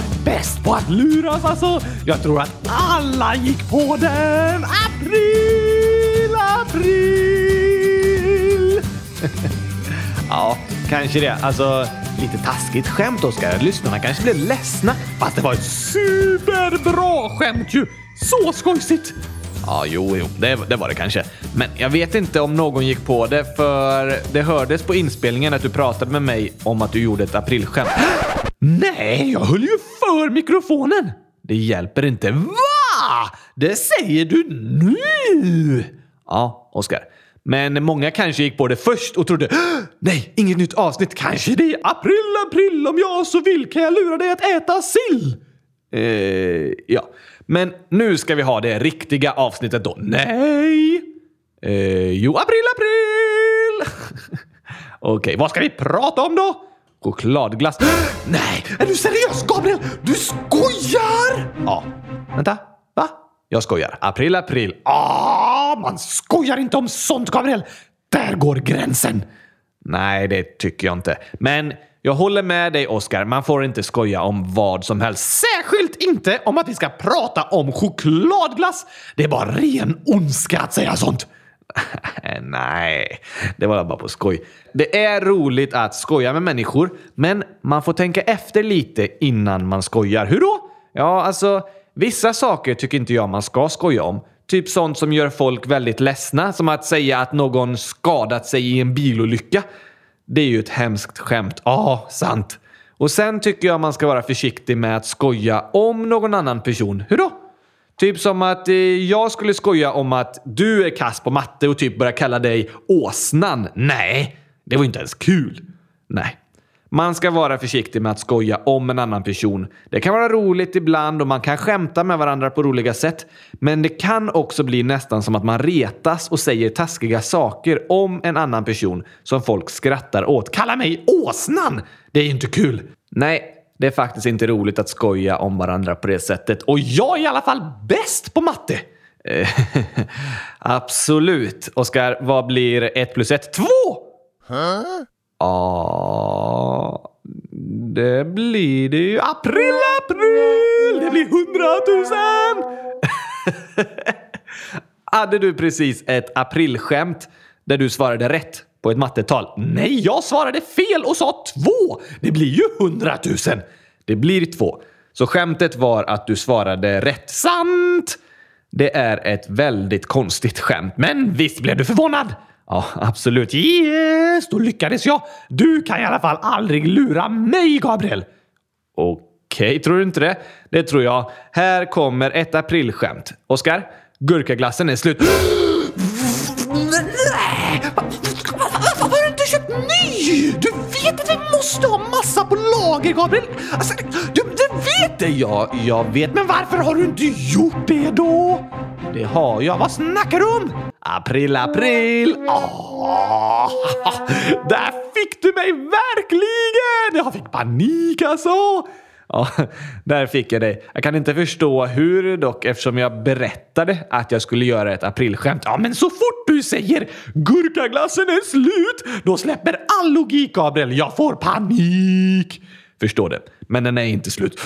var bäst på att luras alltså. Jag tror att alla gick på den. April, april. ja, kanske det. Alltså, lite taskigt skämt, Oskar. Lyssnarna kanske blev ledsna. Fast det var ett superbra skämt ju. Så skojsigt! Ja, jo, jo, det, det, var det kanske. Men jag vet inte om någon gick på det, för det hördes på inspelningen att du pratade med mig om att du gjorde ett aprilskämt. Nej, jag höll ju för mikrofonen! Det hjälper inte. Va? Det säger du nu? Ja, Oskar. Men många kanske gick på det först och trodde nej, inget nytt avsnitt. Kanske det är april, april. Om jag så vill kan jag lura dig att äta sill. Eh, ja, men nu ska vi ha det riktiga avsnittet då. Nej! Eh, jo, april, april! Okej, okay, vad ska vi prata om då? Chokladglass. Nej, är du seriös Gabriel? Du skojar! Ja, vänta. Va? Jag skojar. April, april. Ah, man skojar inte om sånt, Gabriel! Där går gränsen! Nej, det tycker jag inte. Men jag håller med dig, Oskar. Man får inte skoja om vad som helst. Särskilt inte om att vi ska prata om chokladglass. Det är bara ren ondska att säga sånt. Nej, det var bara på skoj. Det är roligt att skoja med människor, men man får tänka efter lite innan man skojar. Hur då? Ja, alltså, vissa saker tycker inte jag man ska skoja om. Typ sånt som gör folk väldigt ledsna, som att säga att någon skadat sig i en bilolycka. Det är ju ett hemskt skämt. Ja, sant. Och sen tycker jag man ska vara försiktig med att skoja om någon annan person. Hur då? Typ som att eh, jag skulle skoja om att du är kass på matte och typ börja kalla dig åsnan. Nej, det var inte ens kul. Nej. Man ska vara försiktig med att skoja om en annan person. Det kan vara roligt ibland och man kan skämta med varandra på roliga sätt. Men det kan också bli nästan som att man retas och säger taskiga saker om en annan person som folk skrattar åt. Kalla mig åsnan! Det är inte kul. Nej, det är faktiskt inte roligt att skoja om varandra på det sättet. Och jag är i alla fall bäst på matte! Absolut. Oskar, vad blir ett plus ett? Två! Huh? Ja, det blir det ju. April, april! Det blir hundratusen! Hade du precis ett aprilskämt där du svarade rätt på ett mattetal? Nej, jag svarade fel och sa två! Det blir ju hundratusen! Det blir två. Så skämtet var att du svarade rätt. Sant! Det är ett väldigt konstigt skämt, men visst blev du förvånad? Ja, absolut. Yes, då lyckades jag. Du kan i alla fall aldrig lura mig, Gabriel. Okej, okay, tror du inte det? Det tror jag. Här kommer ett aprilskämt. Oskar, gurkaglassen är slut. ny? Du vet att vi måste ha massa på lager, Gabriel. Alltså, du, du vet det! Ja, jag vet. Men varför har du inte gjort det då? Det har jag. Vad snackar du om? April, april! Oh, där fick du mig verkligen! Jag fick panik alltså! Ja, där fick jag dig. Jag kan inte förstå hur dock eftersom jag berättade att jag skulle göra ett aprilskämt. Ja, men så fort du säger gurkaglassen är slut, då släpper all logik, Gabriel. Jag får panik! Förstår det. Men den är inte slut.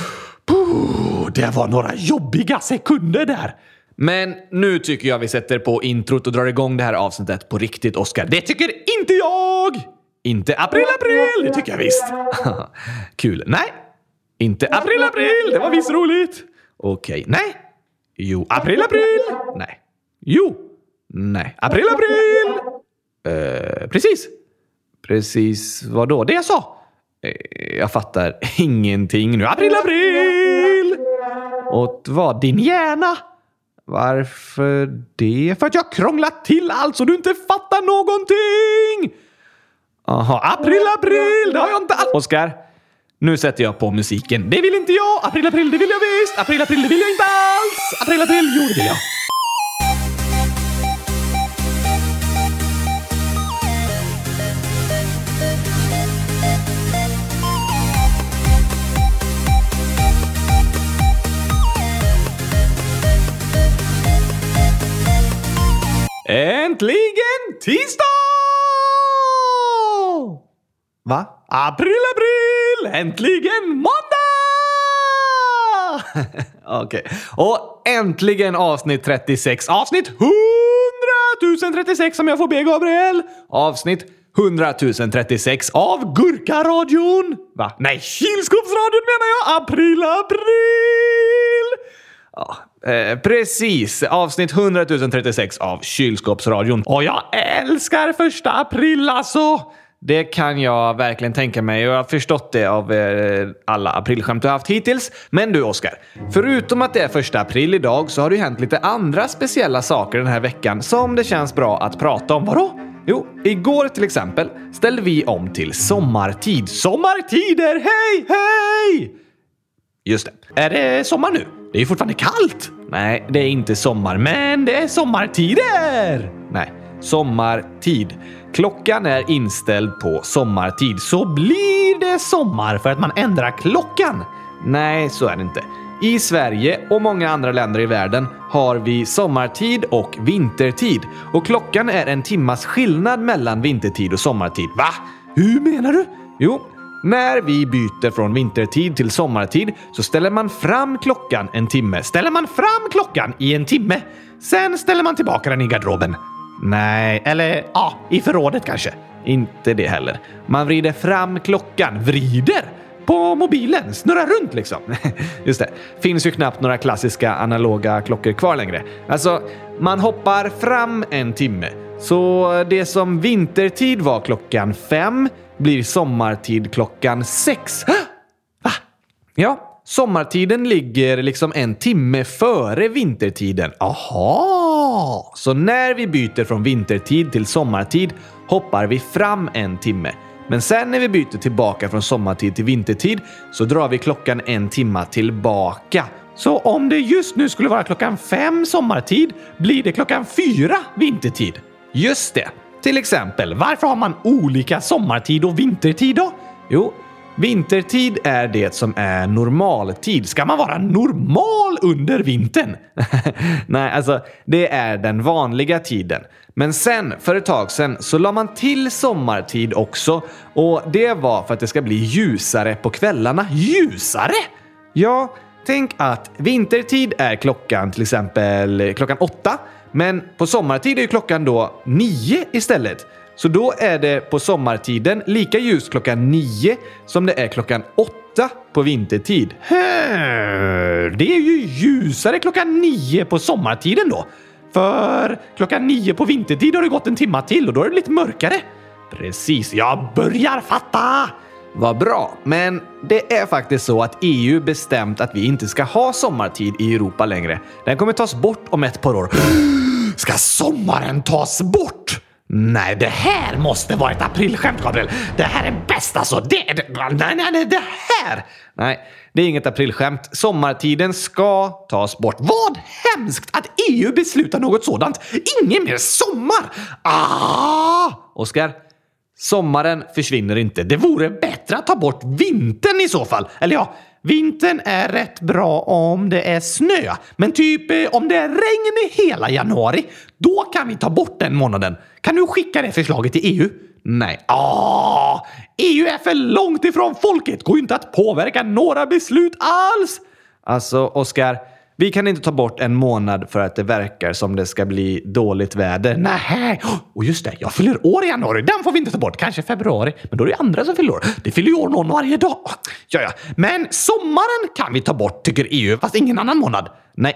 Puh, det var några jobbiga sekunder där. Men nu tycker jag vi sätter på introt och drar igång det här avsnittet på riktigt, Oscar. Det tycker inte jag! Inte april, april! Det tycker jag visst. Kul. Nej, inte april, april! Det var visst roligt. Okej, okay. nej. Jo, april, april! Nej. Jo. Nej. April, april! Eh, precis. Precis vad då? Det jag sa. Eh, jag fattar ingenting nu. April, april! Åt vad? Din hjärna? Varför det? För att jag krånglat till allt så du inte fattar någonting! Aha, april, april! Det har jag inte alls... Oskar, nu sätter jag på musiken. Det vill inte jag! April, april, det vill jag visst! April, april, det vill jag inte alls! April, april, jo det vill jag. Äntligen tisdag! Va? April, april! Äntligen måndag! Okej. Okay. Och äntligen avsnitt 36. Avsnitt 100 036 om jag får be Gabriel. Avsnitt 100 036 av Gurkaradion. Va? Nej, Kylskåpsradion menar jag! April, april! Ja, eh, precis. Avsnitt 100 036 av Kylskåpsradion. Och jag älskar första april alltså! Det kan jag verkligen tänka mig och jag har förstått det av eh, alla aprilskämt du haft hittills. Men du Oskar, förutom att det är första april idag så har det ju hänt lite andra speciella saker den här veckan som det känns bra att prata om. Vadå? Jo, igår till exempel ställde vi om till sommartid. Sommartider! Hej, hej! Just det. Är det sommar nu? Det är ju fortfarande kallt. Nej, det är inte sommar, men det är sommartider! Nej, sommartid. Klockan är inställd på sommartid, så blir det sommar för att man ändrar klockan? Nej, så är det inte. I Sverige och många andra länder i världen har vi sommartid och vintertid och klockan är en timmas skillnad mellan vintertid och sommartid. Va? Hur menar du? Jo, när vi byter från vintertid till sommartid så ställer man fram klockan en timme. Ställer man fram klockan i en timme? Sen ställer man tillbaka den i garderoben. Nej, eller ja, i förrådet kanske. Inte det heller. Man vrider fram klockan. Vrider? På mobilen? Snurrar runt liksom. Just det. Finns ju knappt några klassiska analoga klockor kvar längre. Alltså, man hoppar fram en timme. Så det som vintertid var klockan fem blir sommartid klockan sex. Va? Ja, Sommartiden ligger liksom en timme före vintertiden. Aha! Så när vi byter från vintertid till sommartid hoppar vi fram en timme. Men sen när vi byter tillbaka från sommartid till vintertid så drar vi klockan en timma tillbaka. Så om det just nu skulle vara klockan fem sommartid blir det klockan fyra vintertid. Just det. Till exempel, varför har man olika sommartid och vintertid då? Jo, Vintertid är det som är normaltid. Ska man vara normal under vintern? Nej, alltså det är den vanliga tiden. Men sen, för ett tag sen, så la man till sommartid också och det var för att det ska bli ljusare på kvällarna. Ljusare? Ja, tänk att vintertid är klockan till exempel klockan åtta, men på sommartid är ju klockan då nio istället. Så då är det på sommartiden lika ljust klockan 9 som det är klockan 8 på vintertid. Hör, Det är ju ljusare klockan 9 på sommartiden då. För klockan 9 på vintertid har det gått en timma till och då är det lite mörkare. Precis, jag börjar fatta! Vad bra, men det är faktiskt så att EU bestämt att vi inte ska ha sommartid i Europa längre. Den kommer tas bort om ett par år. Ska sommaren tas bort? Nej, det här måste vara ett aprilskämt, Gabriel. Det här är bäst alltså. Det, det, nej, nej, nej, det här! Nej, det är inget aprilskämt. Sommartiden ska tas bort. Vad hemskt att EU beslutar något sådant. Ingen mer sommar! Ah! Oskar, sommaren försvinner inte. Det vore bättre att ta bort vintern i så fall. Eller ja, Vintern är rätt bra om det är snö, men typ eh, om det är regn hela januari, då kan vi ta bort den månaden. Kan du skicka det förslaget till EU? Nej. Ah, EU är för långt ifrån folket, går ju inte att påverka några beslut alls. Alltså, Oskar, vi kan inte ta bort en månad för att det verkar som det ska bli dåligt väder. Nej, och just det, jag fyller år i januari. Den får vi inte ta bort. Kanske februari, men då är det andra som fyller år. Det fyller ju år någon varje dag. Ja, ja, men sommaren kan vi ta bort, tycker EU, fast ingen annan månad. Nej,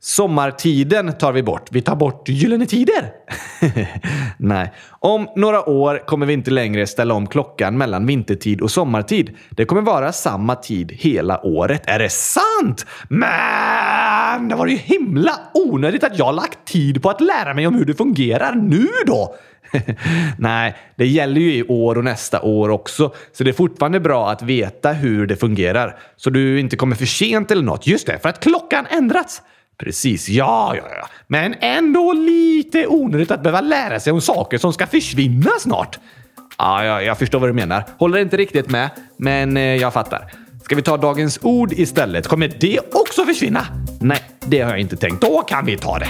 Sommartiden tar vi bort. Vi tar bort Gyllene Tider. Nej. Om några år kommer vi inte längre ställa om klockan mellan vintertid och sommartid. Det kommer vara samma tid hela året. Är det sant? Men det var ju himla onödigt att jag lagt tid på att lära mig om hur det fungerar nu då. Nej, det gäller ju i år och nästa år också, så det är fortfarande bra att veta hur det fungerar. Så du inte kommer för sent eller något. Just det, för att klockan ändrats. Precis, ja, ja, ja. Men ändå lite onödigt att behöva lära sig om saker som ska försvinna snart. Ja, ja, jag förstår vad du menar. Håller inte riktigt med, men eh, jag fattar. Ska vi ta dagens ord istället? Kommer det också försvinna? Nej, det har jag inte tänkt. Då kan vi ta det.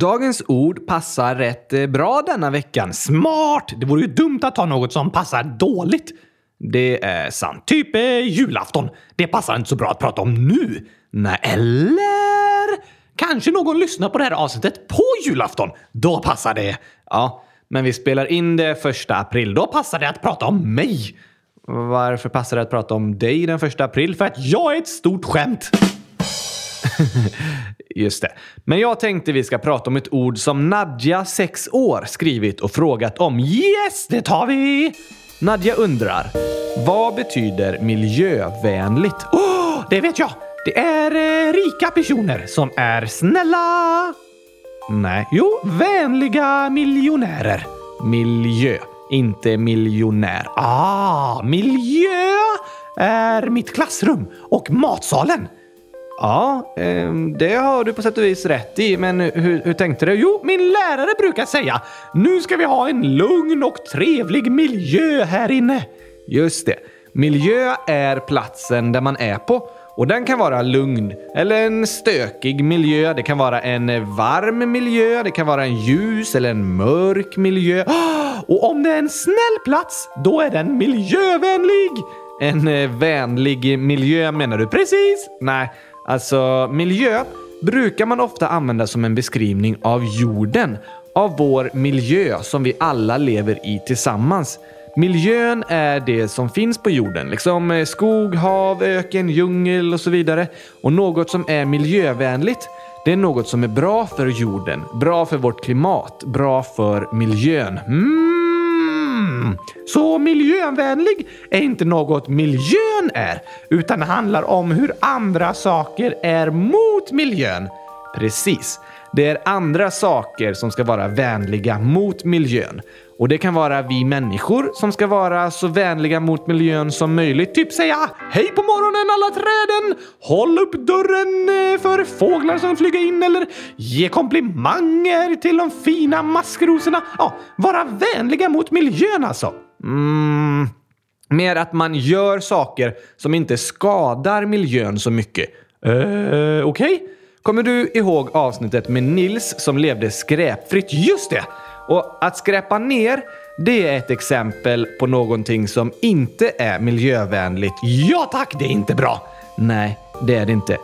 Dagens ord passar rätt eh, bra denna veckan. Smart! Det vore ju dumt att ta något som passar dåligt. Det är sant. Typ eh, julafton. Det passar inte så bra att prata om nu. Nej, eller? Kanske någon lyssnar på det här avsnittet på julafton. Då passar det. Ja, men vi spelar in det första april. Då passar det att prata om mig. Varför passar det att prata om dig den första april? För att jag är ett stort skämt. Just det. Men jag tänkte vi ska prata om ett ord som Nadja, 6 år, skrivit och frågat om. Yes, det tar vi! Nadja undrar, vad betyder miljövänligt? Oh, det vet jag! Det är eh, rika personer som är snälla. Nej, jo, vänliga miljonärer. Miljö, inte miljonär. Ah, miljö är mitt klassrum och matsalen. Ja, ehm, det har du på sätt och vis rätt i, men hur, hur, tänkte du? Jo, min lärare brukar säga nu ska vi ha en lugn och trevlig miljö här inne. Just det. Miljö är platsen där man är på och den kan vara lugn eller en stökig miljö. Det kan vara en varm miljö, det kan vara en ljus eller en mörk miljö. Och om det är en snäll plats, då är den miljövänlig. En eh, vänlig miljö menar du? Precis! Nej, Alltså, miljö brukar man ofta använda som en beskrivning av jorden, av vår miljö som vi alla lever i tillsammans. Miljön är det som finns på jorden, liksom eh, skog, hav, öken, djungel och så vidare. Och något som är miljövänligt, det är något som är bra för jorden, bra för vårt klimat, bra för miljön. Mm. Mm. Så miljövänlig är inte något miljön är, utan handlar om hur andra saker är mot miljön. Precis. Det är andra saker som ska vara vänliga mot miljön. Och det kan vara vi människor som ska vara så vänliga mot miljön som möjligt. Typ säga hej på morgonen alla träden! Håll upp dörren eh, för fåglar som flyger in eller ge komplimanger till de fina maskrosorna. Ja, vara vänliga mot miljön alltså. Mm, mer att man gör saker som inte skadar miljön så mycket. Eh, Okej? Okay? Kommer du ihåg avsnittet med Nils som levde skräpfritt? Just det! Och att skräpa ner, det är ett exempel på någonting som inte är miljövänligt. Ja tack, det är inte bra! Nej, det är det inte.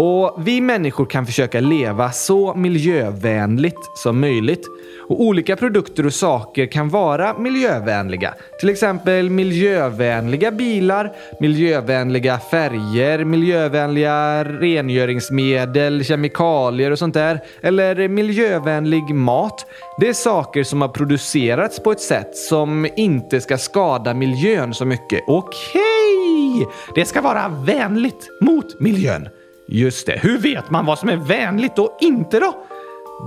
Och vi människor kan försöka leva så miljövänligt som möjligt. Och olika produkter och saker kan vara miljövänliga. Till exempel miljövänliga bilar, miljövänliga färger, miljövänliga rengöringsmedel, kemikalier och sånt där. Eller miljövänlig mat. Det är saker som har producerats på ett sätt som inte ska skada miljön så mycket. Okej! Okay. Det ska vara vänligt mot miljön. Just det. Hur vet man vad som är vänligt och inte då?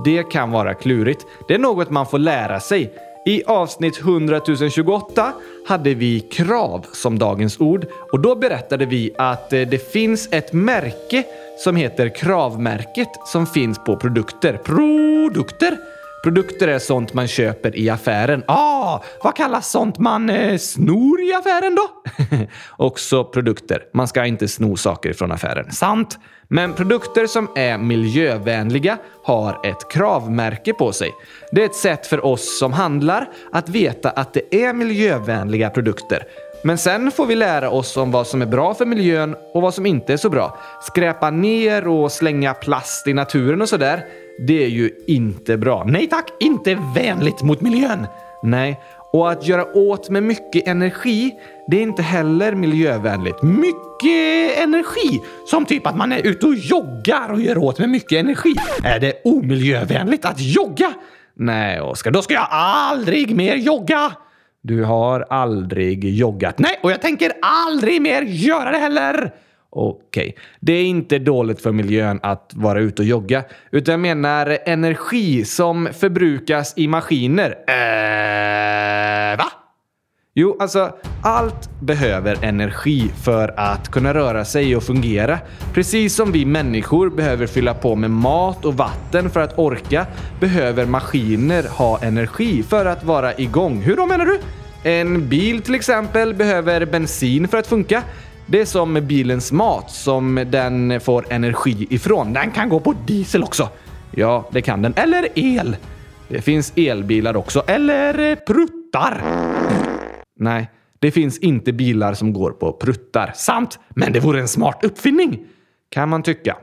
Det kan vara klurigt. Det är något man får lära sig. I avsnitt 100 028 hade vi krav som dagens ord och då berättade vi att eh, det finns ett märke som heter Kravmärket som finns på produkter. Produkter! Produkter är sånt man köper i affären. Ah, vad kallas sånt man eh, snor i affären då? Också produkter. Man ska inte sno saker från affären. Sant. Men produkter som är miljövänliga har ett kravmärke på sig. Det är ett sätt för oss som handlar att veta att det är miljövänliga produkter. Men sen får vi lära oss om vad som är bra för miljön och vad som inte är så bra. Skräpa ner och slänga plast i naturen och sådär, det är ju inte bra. Nej tack, inte vänligt mot miljön. Nej, och att göra åt med mycket energi, det är inte heller miljövänligt. Mycket energi! Som typ att man är ute och joggar och gör åt med mycket energi. Är det omiljövänligt att jogga? Nej, Oskar, då ska jag aldrig mer jogga! Du har aldrig joggat. Nej, och jag tänker aldrig mer göra det heller! Okej, okay. det är inte dåligt för miljön att vara ute och jogga, utan jag menar energi som förbrukas i maskiner. Äh, va? Jo, alltså allt behöver energi för att kunna röra sig och fungera. Precis som vi människor behöver fylla på med mat och vatten för att orka behöver maskiner ha energi för att vara igång. Hur då menar du? En bil till exempel behöver bensin för att funka. Det är som med bilens mat som den får energi ifrån. Den kan gå på diesel också. Ja, det kan den. Eller el. Det finns elbilar också. Eller pruttar. Nej, det finns inte bilar som går på pruttar. Sant, men det vore en smart uppfinning. Kan man tycka.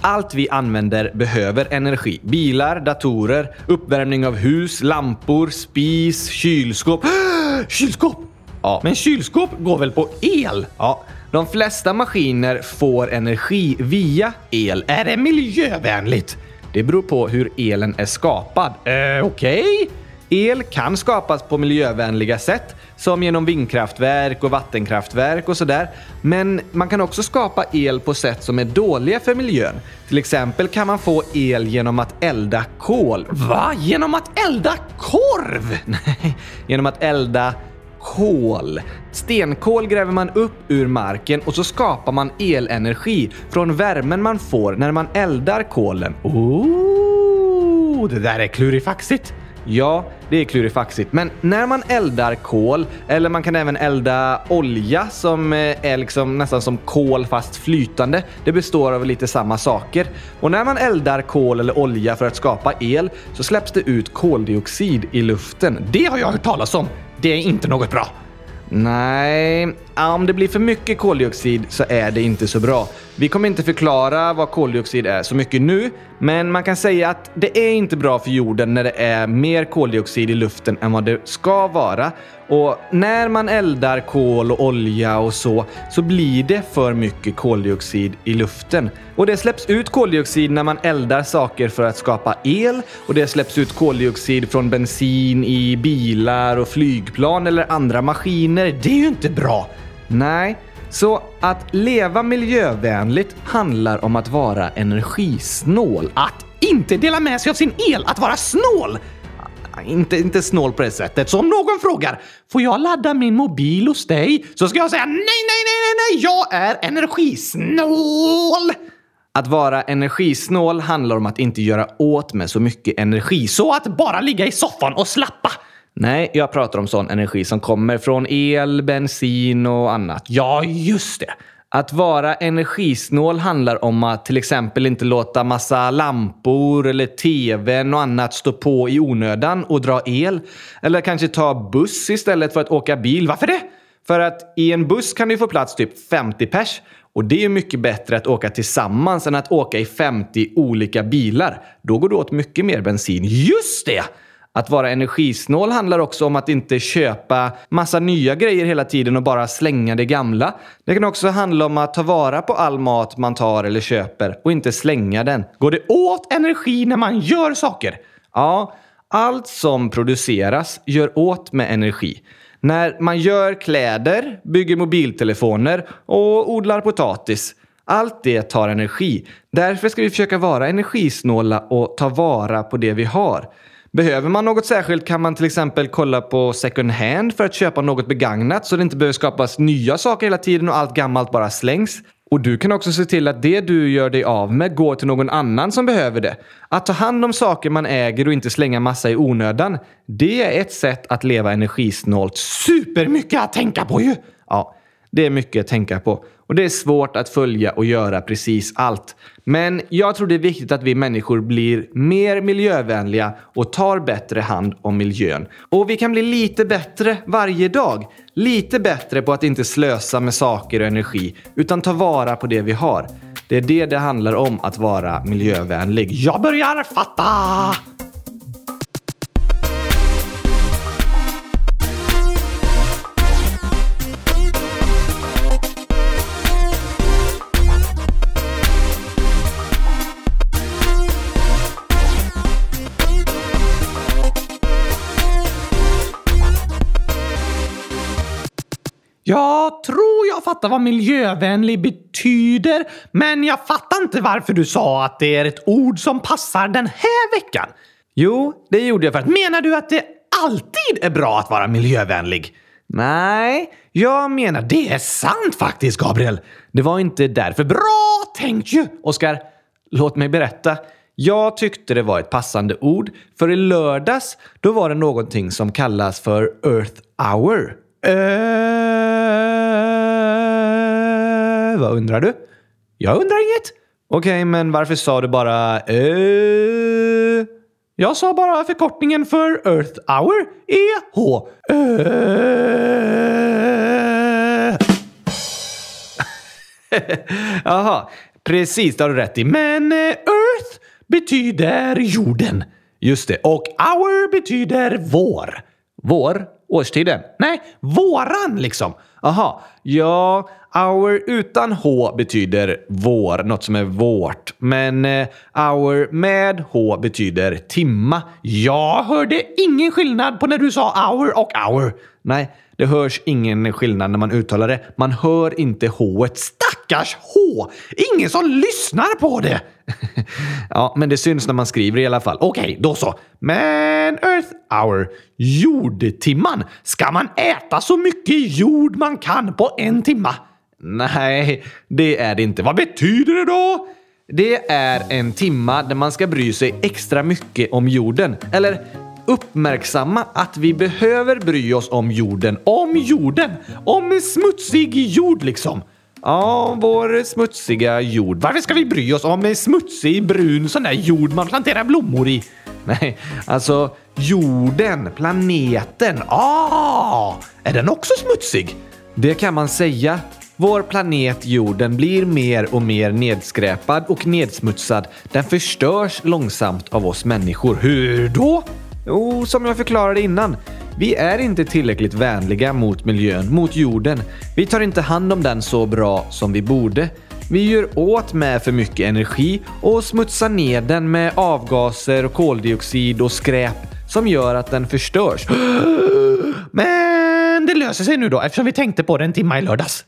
Allt vi använder behöver energi. Bilar, datorer, uppvärmning av hus, lampor, spis, kylskåp. kylskåp! Ja, men kylskåp går väl på el? Ja. De flesta maskiner får energi via el. Är det miljövänligt? Det beror på hur elen är skapad. Eh, okej? Okay. El kan skapas på miljövänliga sätt, som genom vindkraftverk och vattenkraftverk och sådär. Men man kan också skapa el på sätt som är dåliga för miljön. Till exempel kan man få el genom att elda kol. Va? Genom att elda korv? Nej, genom att elda kol. Stenkol gräver man upp ur marken och så skapar man elenergi från värmen man får när man eldar kolen. Oh, det där är klurifaxigt! Ja, det är klurifaxigt. Men när man eldar kol, eller man kan även elda olja som eh, är liksom nästan som kol fast flytande. Det består av lite samma saker. Och när man eldar kol eller olja för att skapa el så släpps det ut koldioxid i luften. Det har jag hört talas om. Det är inte något bra. Nej, om det blir för mycket koldioxid så är det inte så bra. Vi kommer inte förklara vad koldioxid är så mycket nu, men man kan säga att det är inte bra för jorden när det är mer koldioxid i luften än vad det ska vara. Och när man eldar kol och olja och så, så blir det för mycket koldioxid i luften. Och det släpps ut koldioxid när man eldar saker för att skapa el och det släpps ut koldioxid från bensin i bilar och flygplan eller andra maskiner. Det är ju inte bra. Nej, så att leva miljövänligt handlar om att vara energisnål. Att inte dela med sig av sin el, att vara snål! Ah, inte, inte snål på det sättet. Så om någon frågar “Får jag ladda min mobil hos dig?” så ska jag säga “Nej, nej, nej, nej, nej, jag är energisnål!” Att vara energisnål handlar om att inte göra åt med så mycket energi. Så att bara ligga i soffan och slappa. Nej, jag pratar om sån energi som kommer från el, bensin och annat. Ja, just det! Att vara energisnål handlar om att till exempel inte låta massa lampor eller tvn och annat stå på i onödan och dra el. Eller kanske ta buss istället för att åka bil. Varför det? För att i en buss kan du få plats typ 50 pers. Och det är mycket bättre att åka tillsammans än att åka i 50 olika bilar. Då går det åt mycket mer bensin. Just det! Att vara energisnål handlar också om att inte köpa massa nya grejer hela tiden och bara slänga det gamla. Det kan också handla om att ta vara på all mat man tar eller köper och inte slänga den. Går det åt energi när man gör saker? Ja, allt som produceras gör åt med energi. När man gör kläder, bygger mobiltelefoner och odlar potatis. Allt det tar energi. Därför ska vi försöka vara energisnåla och ta vara på det vi har. Behöver man något särskilt kan man till exempel kolla på second hand för att köpa något begagnat så det inte behöver skapas nya saker hela tiden och allt gammalt bara slängs. Och du kan också se till att det du gör dig av med går till någon annan som behöver det. Att ta hand om saker man äger och inte slänga massa i onödan, det är ett sätt att leva energisnålt. Supermycket att tänka på ju! Det är mycket att tänka på. Och det är svårt att följa och göra precis allt. Men jag tror det är viktigt att vi människor blir mer miljövänliga och tar bättre hand om miljön. Och vi kan bli lite bättre varje dag. Lite bättre på att inte slösa med saker och energi, utan ta vara på det vi har. Det är det det handlar om att vara miljövänlig. Jag börjar fatta! Jag tror jag fattar vad miljövänlig betyder, men jag fattar inte varför du sa att det är ett ord som passar den här veckan. Jo, det gjorde jag för att... Menar du att det alltid är bra att vara miljövänlig? Nej, jag menar det är sant faktiskt, Gabriel. Det var inte därför. Bra tänkt ju! Oskar, låt mig berätta. Jag tyckte det var ett passande ord, för i lördags då var det någonting som kallas för Earth Hour. Äh, vad undrar du? Jag undrar inget. Okej, okay, men varför sa du bara eh? Jag sa bara förkortningen för Earth Hour, EH. Eh. Jaha, precis, det har du rätt i. Men eh, Earth betyder jorden. Just det. Och hour betyder vår. Vår? Årstiden? Nej, våran liksom. Aha, ja, hour utan H betyder vår, något som är vårt. Men eh, hour med H betyder timma. Jag hörde ingen skillnad på när du sa hour och hour. Nej, det hörs ingen skillnad när man uttalar det. Man hör inte H. Stackars H! Ingen som lyssnar på det! ja, men det syns när man skriver i alla fall. Okej, okay, då så. Men Earth Hour, jordtimman. Ska man äta så mycket jord man kan på en timma? Nej, det är det inte. Vad betyder det då? Det är en timma där man ska bry sig extra mycket om jorden. Eller uppmärksamma att vi behöver bry oss om jorden. Om jorden! Om smutsig jord liksom. Ja, vår smutsiga jord. Varför ska vi bry oss om smutsig, brun sån där jord man planterar blommor i? Nej, alltså jorden, planeten. Ah! Är den också smutsig? Det kan man säga. Vår planet jorden blir mer och mer nedskräpad och nedsmutsad. Den förstörs långsamt av oss människor. Hur då? Jo, som jag förklarade innan. Vi är inte tillräckligt vänliga mot miljön, mot jorden. Vi tar inte hand om den så bra som vi borde. Vi gör åt med för mycket energi och smutsar ner den med avgaser, koldioxid och skräp som gör att den förstörs. Men det löser sig nu då eftersom vi tänkte på det en timme i lördags.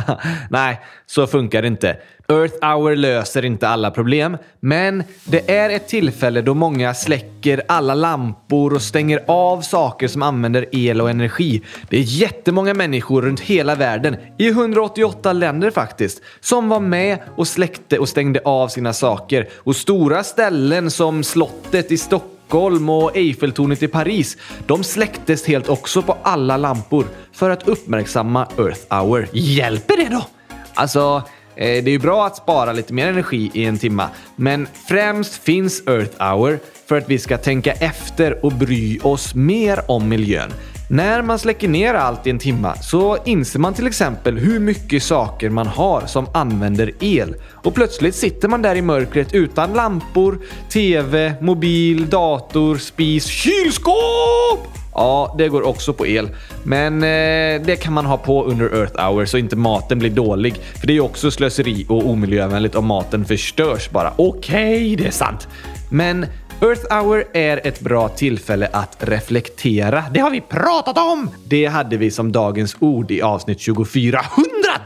Nej, så funkar det inte. Earth Hour löser inte alla problem, men det är ett tillfälle då många släcker alla lampor och stänger av saker som använder el och energi. Det är jättemånga människor runt hela världen, i 188 länder faktiskt, som var med och släckte och stängde av sina saker. Och stora ställen som slottet i Stockholm Stockholm och Eiffeltornet i Paris, de släcktes helt också på alla lampor för att uppmärksamma Earth Hour. Hjälper det då? Alltså, eh, det är ju bra att spara lite mer energi i en timma, men främst finns Earth Hour för att vi ska tänka efter och bry oss mer om miljön. När man släcker ner allt i en timma så inser man till exempel hur mycket saker man har som använder el. Och plötsligt sitter man där i mörkret utan lampor, TV, mobil, dator, spis, kylskåp! Ja, det går också på el. Men eh, det kan man ha på under Earth Hour så inte maten blir dålig. För det är ju också slöseri och omiljövänligt om maten förstörs bara. Okej, okay, det är sant. Men Earth Hour är ett bra tillfälle att reflektera. Det har vi pratat om! Det hade vi som dagens ord i avsnitt 24.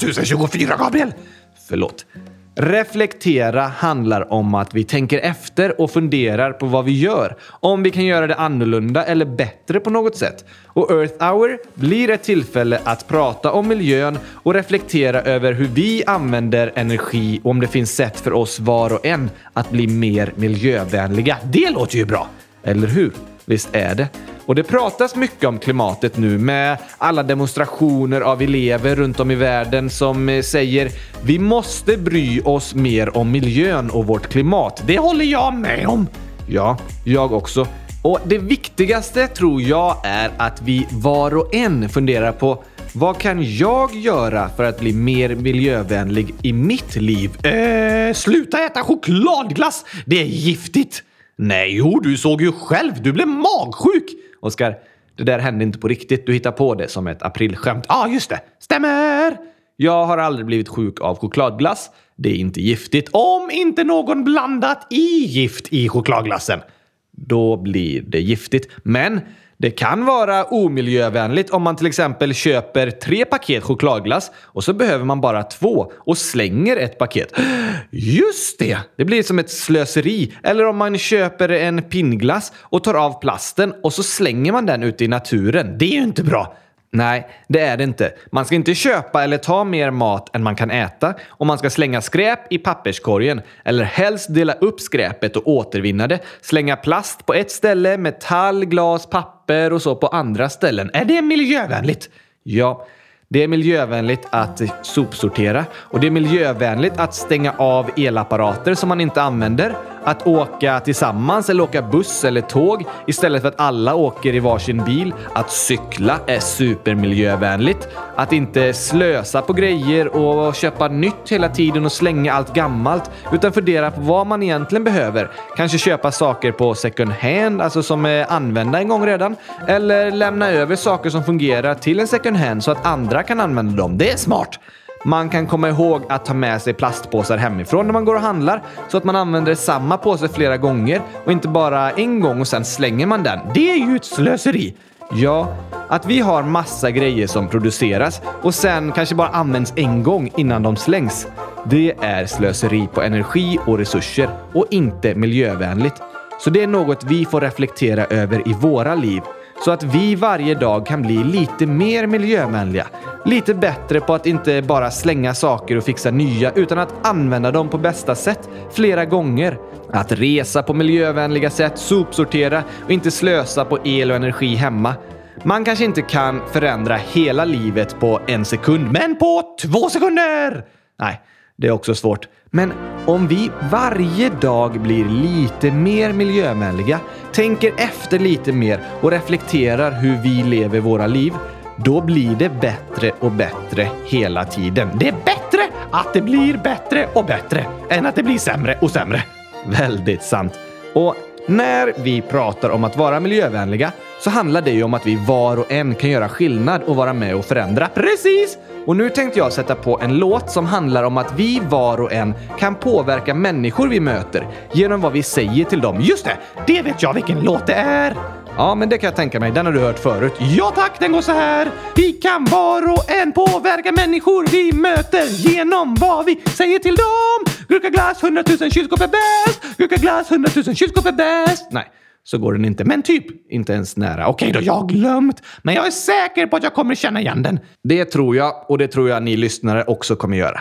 100 024, Gabriel! Förlåt. Reflektera handlar om att vi tänker efter och funderar på vad vi gör. Om vi kan göra det annorlunda eller bättre på något sätt. Och Earth Hour blir ett tillfälle att prata om miljön och reflektera över hur vi använder energi och om det finns sätt för oss var och en att bli mer miljövänliga. Det låter ju bra! Eller hur? Visst är det? Och det pratas mycket om klimatet nu med alla demonstrationer av elever runt om i världen som eh, säger vi måste bry oss mer om miljön och vårt klimat. Det håller jag med om! Ja, jag också. Och det viktigaste tror jag är att vi var och en funderar på vad kan jag göra för att bli mer miljövänlig i mitt liv? Eh, sluta äta chokladglass! Det är giftigt! Nej, jo, du såg ju själv. Du blev magsjuk! Oskar, det där hände inte på riktigt. Du hittar på det som ett aprilskämt. Ja, ah, just det. Stämmer! Jag har aldrig blivit sjuk av chokladglass. Det är inte giftigt om inte någon blandat i gift i chokladglassen. Då blir det giftigt. Men det kan vara omiljövänligt om man till exempel köper tre paket chokladglass och så behöver man bara två och slänger ett paket. Just det! Det blir som ett slöseri. Eller om man köper en pinnglass och tar av plasten och så slänger man den ute i naturen. Det är ju inte bra. Nej, det är det inte. Man ska inte köpa eller ta mer mat än man kan äta och man ska slänga skräp i papperskorgen eller helst dela upp skräpet och återvinna det. Slänga plast på ett ställe, metall, glas, papper och så på andra ställen. Är det miljövänligt? Ja, Det är miljövänligt att sopsortera och det är miljövänligt att stänga av elapparater som man inte använder. Att åka tillsammans eller åka buss eller tåg istället för att alla åker i varsin bil. Att cykla är supermiljövänligt. Att inte slösa på grejer och köpa nytt hela tiden och slänga allt gammalt utan fundera på vad man egentligen behöver. Kanske köpa saker på second hand, alltså som är använda en gång redan. Eller lämna över saker som fungerar till en second hand så att andra kan använda dem. Det är smart! Man kan komma ihåg att ta med sig plastpåsar hemifrån när man går och handlar så att man använder samma påse flera gånger och inte bara en gång och sen slänger man den. Det är ju ett slöseri! Ja, att vi har massa grejer som produceras och sen kanske bara används en gång innan de slängs. Det är slöseri på energi och resurser och inte miljövänligt. Så det är något vi får reflektera över i våra liv så att vi varje dag kan bli lite mer miljövänliga. Lite bättre på att inte bara slänga saker och fixa nya utan att använda dem på bästa sätt flera gånger. Att resa på miljövänliga sätt, sopsortera och inte slösa på el och energi hemma. Man kanske inte kan förändra hela livet på en sekund, men på två sekunder! Nej, det är också svårt. Men om vi varje dag blir lite mer miljövänliga, tänker efter lite mer och reflekterar hur vi lever våra liv, då blir det bättre och bättre hela tiden. Det är bättre att det blir bättre och bättre än att det blir sämre och sämre. Väldigt sant. Och när vi pratar om att vara miljövänliga så handlar det ju om att vi var och en kan göra skillnad och vara med och förändra. Precis! Och nu tänkte jag sätta på en låt som handlar om att vi var och en kan påverka människor vi möter genom vad vi säger till dem. Just det! Det vet jag vilken låt det är! Ja, men det kan jag tänka mig. Den har du hört förut. Ja tack, den går så här. Vi kan var och en påverka människor vi möter genom vad vi säger till dem. Gurkaglass, 100 000 kylskåp är bäst. Gurkaglass, 100 000 kylskåp är bäst. Nej, så går den inte. Men typ inte ens nära. Okej då, jag har glömt. Men jag är säker på att jag kommer känna igen den. Det tror jag och det tror jag ni lyssnare också kommer göra.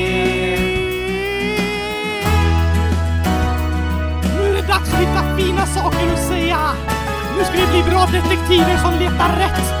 dags att hitta fina saker att säga! Nu ska vi bli bra detektiver som letar rätt!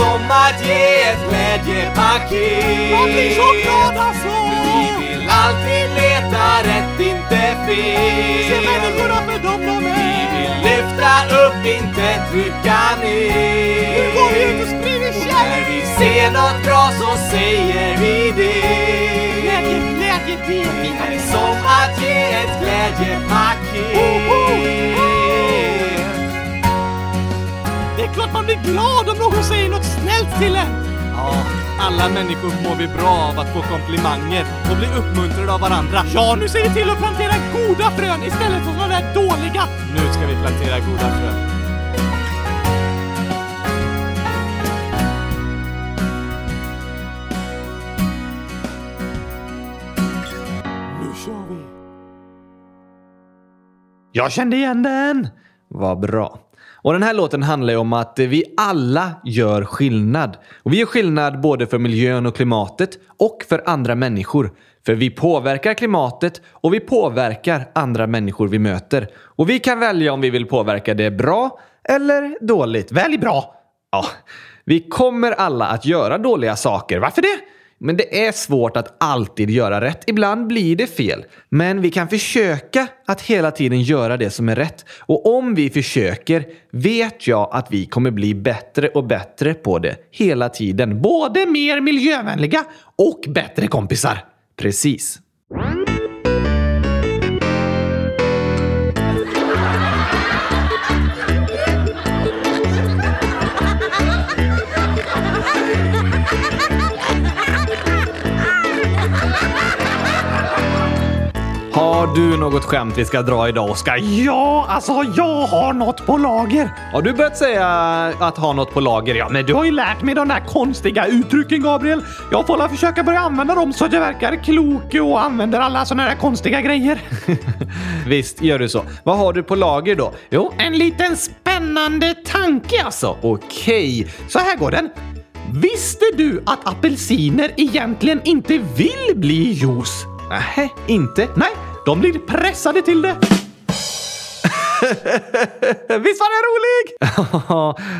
som att ge ett glädjepaket. Jag blir så glad alltså! Vi vill alltid leta rätt, inte fel. Se människorna för dem de Vi vill lyfta upp, inte trycka ner. Nu går vi ut och sprider Och när vi ser något bra så säger vi det. Glädje, glädje, det är som att ge ett glädjepaket. Är klart man blir glad om någon säger något snällt till en! Ja, alla människor mår vi bra av att få komplimanger och bli uppmuntrade av varandra. Ja, nu ser vi till att plantera goda frön istället för sådana där dåliga! Nu ska vi plantera goda frön. Nu kör vi! Jag kände igen den! Vad bra. Och den här låten handlar ju om att vi alla gör skillnad. Och vi gör skillnad både för miljön och klimatet och för andra människor. För vi påverkar klimatet och vi påverkar andra människor vi möter. Och vi kan välja om vi vill påverka det bra eller dåligt. Välj bra! Ja, vi kommer alla att göra dåliga saker. Varför det? Men det är svårt att alltid göra rätt. Ibland blir det fel. Men vi kan försöka att hela tiden göra det som är rätt. Och om vi försöker vet jag att vi kommer bli bättre och bättre på det hela tiden. Både mer miljövänliga och bättre kompisar. Precis. Har du något skämt vi ska dra idag, Oskar? Ja, alltså jag har något på lager! Har du börjat säga att ha något på lager? Ja, Men du har ju lärt mig de där konstiga uttrycken, Gabriel. Jag får försöka börja använda dem så att jag verkar klok och använder alla såna där konstiga grejer. visst gör du så. Vad har du på lager då? Jo, en liten spännande tanke alltså. Okej. Så här går den. Visste du att apelsiner egentligen inte vill bli juice? Nähä, inte? Nej, de blir pressade till det. Visst var den rolig?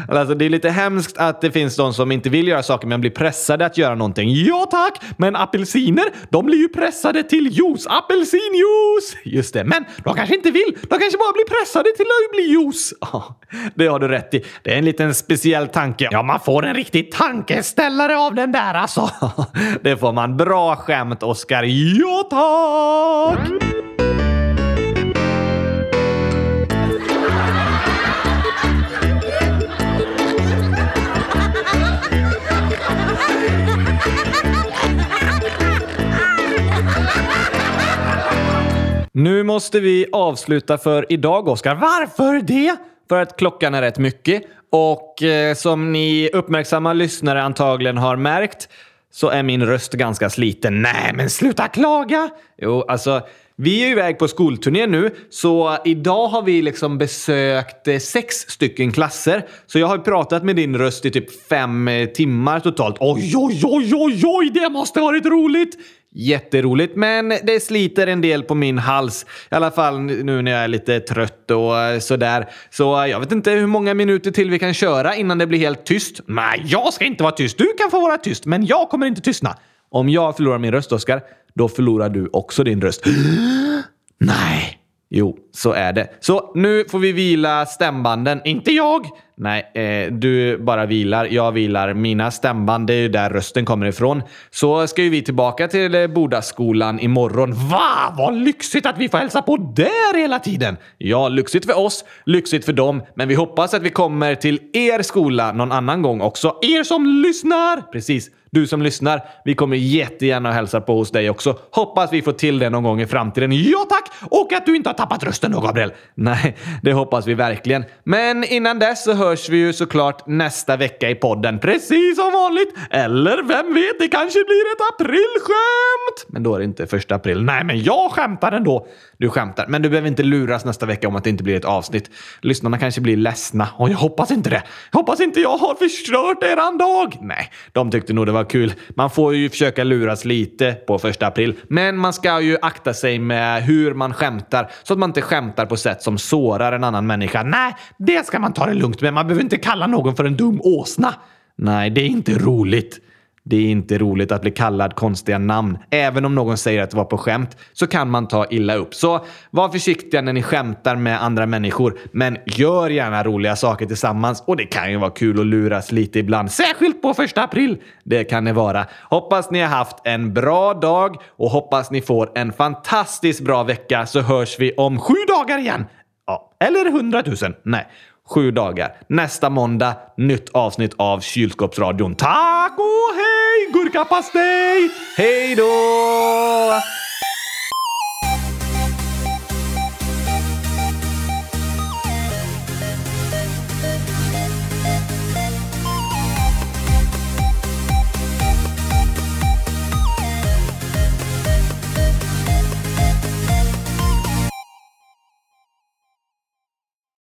alltså, det är lite hemskt att det finns de som inte vill göra saker men blir pressade att göra någonting. Ja tack, men apelsiner, de blir ju pressade till juice. Apelsinjuice! Just det, men De kanske inte vill. De kanske bara blir pressade till att bli juice. Det har du rätt i. Det är en liten speciell tanke. Ja, man får en riktig tankeställare av den där alltså. det får man. Bra skämt, Oskar. Ja, tack! Nu måste vi avsluta för idag, Oskar. Varför det? För att klockan är rätt mycket och eh, som ni uppmärksamma lyssnare antagligen har märkt så är min röst ganska sliten. Nej, men sluta klaga! Jo, alltså vi är ju iväg på skolturné nu, så idag har vi liksom besökt eh, sex stycken klasser. Så jag har pratat med din röst i typ fem eh, timmar totalt. Oj, oj, oj, oj, oj, det måste varit roligt! Jätteroligt, men det sliter en del på min hals. I alla fall nu när jag är lite trött och eh, sådär. Så eh, jag vet inte hur många minuter till vi kan köra innan det blir helt tyst. Nej, jag ska inte vara tyst. Du kan få vara tyst, men jag kommer inte tystna. Om jag förlorar min röst, Oskar, då förlorar du också din röst. Nej. Jo, så är det. Så nu får vi vila stämbanden. Inte jag! Nej, eh, du bara vilar. Jag vilar. Mina stämband, det är ju där rösten kommer ifrån. Så ska ju vi tillbaka till eh, Bodaskolan imorgon. Va? Vad lyxigt att vi får hälsa på där hela tiden! Ja, lyxigt för oss, lyxigt för dem. Men vi hoppas att vi kommer till er skola någon annan gång också. Er som lyssnar! Precis. Du som lyssnar, vi kommer jättegärna att hälsa på hos dig också. Hoppas vi får till det någon gång i framtiden. Ja tack! Och att du inte har tappat rösten då, Gabriel. Nej, det hoppas vi verkligen. Men innan dess så hör hörs vi ju såklart nästa vecka i podden. Precis som vanligt. Eller vem vet, det kanske blir ett aprilskämt! Men då är det inte första april. Nej, men jag skämtar ändå. Du skämtar, men du behöver inte luras nästa vecka om att det inte blir ett avsnitt. Lyssnarna kanske blir ledsna. Och jag hoppas inte det. Jag hoppas inte jag har förstört eran dag. Nej, de tyckte nog det var kul. Man får ju försöka luras lite på första april. Men man ska ju akta sig med hur man skämtar så att man inte skämtar på sätt som sårar en annan människa. Nej, det ska man ta det lugnt med. Man behöver inte kalla någon för en dum åsna. Nej, det är inte roligt. Det är inte roligt att bli kallad konstiga namn. Även om någon säger att det var på skämt så kan man ta illa upp. Så var försiktiga när ni skämtar med andra människor, men gör gärna roliga saker tillsammans. Och det kan ju vara kul att luras lite ibland, särskilt på första april. Det kan det vara. Hoppas ni har haft en bra dag och hoppas ni får en fantastiskt bra vecka så hörs vi om sju dagar igen. Ja, eller hundratusen. Nej, sju dagar. Nästa måndag, nytt avsnitt av Kylskåpsradion. Tack och hej gurkapastej! Hej då!